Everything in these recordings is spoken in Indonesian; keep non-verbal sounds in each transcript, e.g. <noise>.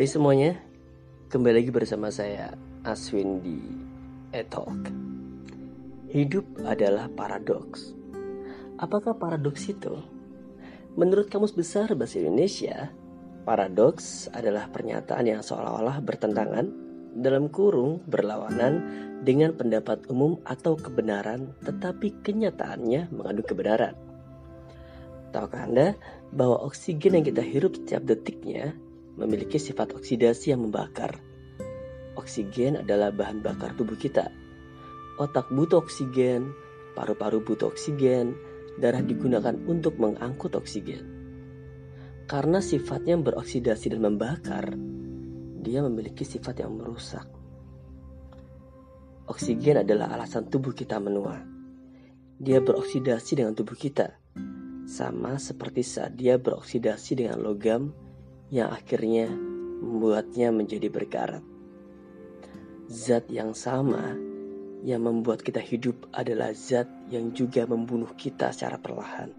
Hai semuanya, kembali lagi bersama saya Aswin di Etalk. Hidup adalah paradoks. Apakah paradoks itu? Menurut Kamus Besar Bahasa Indonesia, paradoks adalah pernyataan yang seolah-olah bertentangan dalam kurung berlawanan dengan pendapat umum atau kebenaran, tetapi kenyataannya mengandung kebenaran. Tahukah Anda bahwa oksigen yang kita hirup setiap detiknya memiliki sifat oksidasi yang membakar. Oksigen adalah bahan bakar tubuh kita. Otak butuh oksigen, paru-paru butuh oksigen, darah digunakan untuk mengangkut oksigen. Karena sifatnya beroksidasi dan membakar, dia memiliki sifat yang merusak. Oksigen adalah alasan tubuh kita menua. Dia beroksidasi dengan tubuh kita, sama seperti saat dia beroksidasi dengan logam yang akhirnya membuatnya menjadi berkarat. Zat yang sama yang membuat kita hidup adalah zat yang juga membunuh kita secara perlahan.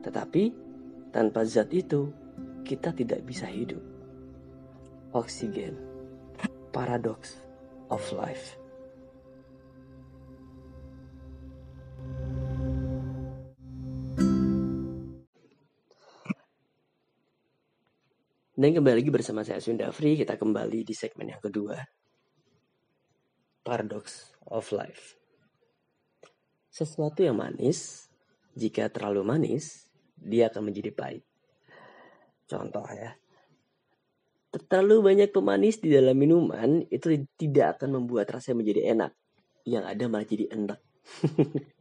Tetapi tanpa zat itu, kita tidak bisa hidup. Oksigen, paradox of life. Dan kembali lagi bersama saya Sunda Free, kita kembali di segmen yang kedua. Paradox of Life. Sesuatu yang manis, jika terlalu manis, dia akan menjadi pahit. Contoh ya. Terlalu banyak pemanis di dalam minuman itu tidak akan membuat rasanya menjadi enak. Yang ada malah jadi enak.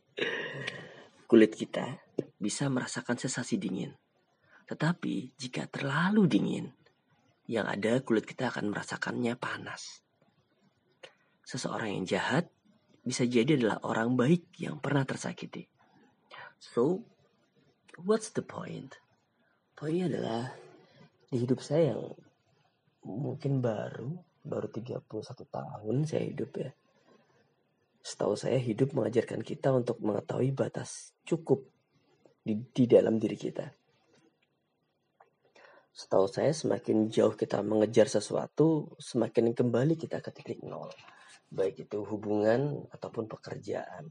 <laughs> Kulit kita bisa merasakan sensasi dingin tetapi jika terlalu dingin, yang ada kulit kita akan merasakannya panas. Seseorang yang jahat bisa jadi adalah orang baik yang pernah tersakiti. So, what's the point? Poinnya adalah di hidup saya yang mungkin baru, baru 31 tahun saya hidup ya. Setahu saya hidup mengajarkan kita untuk mengetahui batas cukup di, di dalam diri kita Setahu saya semakin jauh kita mengejar sesuatu, semakin kembali kita ke titik nol. Baik itu hubungan ataupun pekerjaan.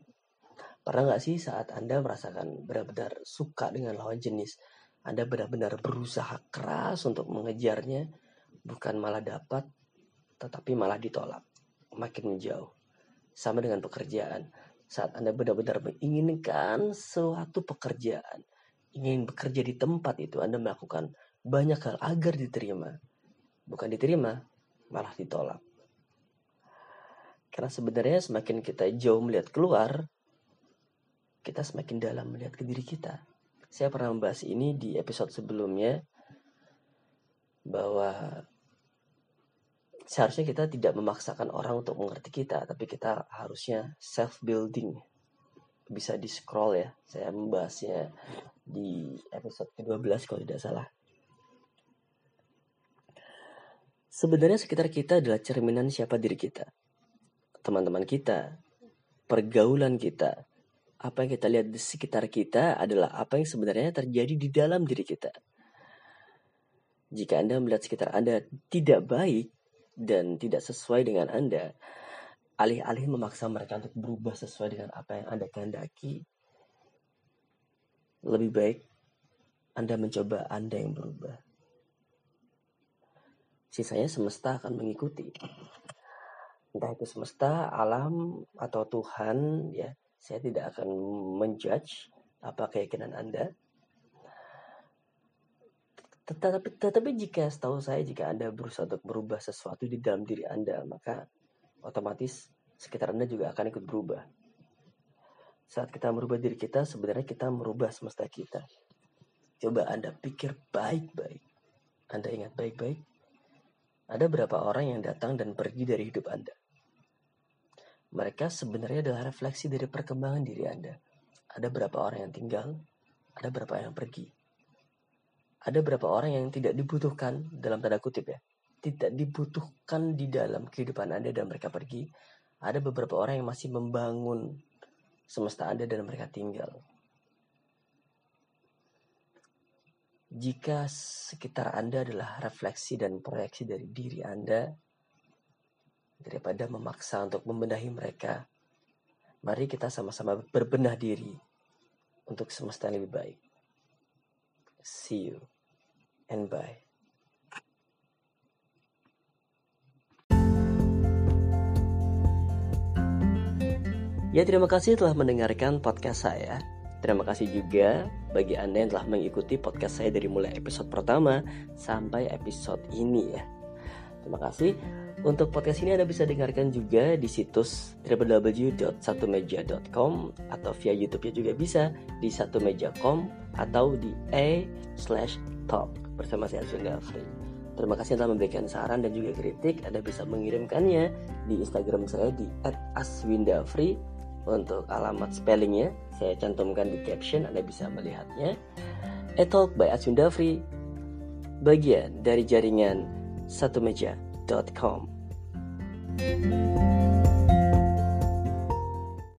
Pernah nggak sih saat Anda merasakan benar-benar suka dengan lawan jenis, Anda benar-benar berusaha keras untuk mengejarnya, bukan malah dapat, tetapi malah ditolak, makin menjauh. Sama dengan pekerjaan, saat Anda benar-benar menginginkan suatu pekerjaan, ingin bekerja di tempat itu, Anda melakukan banyak hal agar diterima. Bukan diterima, malah ditolak. Karena sebenarnya semakin kita jauh melihat keluar, kita semakin dalam melihat ke diri kita. Saya pernah membahas ini di episode sebelumnya bahwa seharusnya kita tidak memaksakan orang untuk mengerti kita, tapi kita harusnya self building. Bisa di scroll ya, saya membahasnya di episode ke-12 kalau tidak salah. Sebenarnya sekitar kita adalah cerminan siapa diri kita. Teman-teman kita, pergaulan kita, apa yang kita lihat di sekitar kita adalah apa yang sebenarnya terjadi di dalam diri kita. Jika Anda melihat sekitar Anda tidak baik dan tidak sesuai dengan Anda, alih-alih memaksa mereka untuk berubah sesuai dengan apa yang Anda kehendaki, lebih baik Anda mencoba Anda yang berubah sisanya semesta akan mengikuti. Entah itu semesta, alam, atau Tuhan, ya, saya tidak akan menjudge apa keyakinan Anda. Tetapi, tetapi jika setahu saya, jika Anda berusaha untuk merubah sesuatu di dalam diri Anda, maka otomatis sekitar Anda juga akan ikut berubah. Saat kita merubah diri kita, sebenarnya kita merubah semesta kita. Coba Anda pikir baik-baik. Anda ingat baik-baik ada berapa orang yang datang dan pergi dari hidup Anda? Mereka sebenarnya adalah refleksi dari perkembangan diri Anda. Ada berapa orang yang tinggal, ada berapa yang pergi. Ada berapa orang yang tidak dibutuhkan dalam tanda kutip ya. Tidak dibutuhkan di dalam kehidupan Anda dan mereka pergi. Ada beberapa orang yang masih membangun semesta Anda dan mereka tinggal. Jika sekitar Anda adalah refleksi dan proyeksi dari diri Anda, daripada memaksa untuk membenahi mereka, mari kita sama-sama berbenah diri untuk semesta yang lebih baik. See you and bye. Ya terima kasih telah mendengarkan podcast saya. Terima kasih juga bagi Anda yang telah mengikuti podcast saya dari mulai episode pertama sampai episode ini ya. Terima kasih. Untuk podcast ini Anda bisa dengarkan juga di situs www.satumeja.com atau via YouTube-nya juga bisa di satumeja.com atau di a slash talk bersama saya Sunda Free. Terima kasih telah memberikan saran dan juga kritik. Anda bisa mengirimkannya di Instagram saya di @aswindafree untuk alamat spellingnya saya cantumkan di caption Anda bisa melihatnya. Etalk by Asunda Free bagian dari jaringan satu meja.com. thank you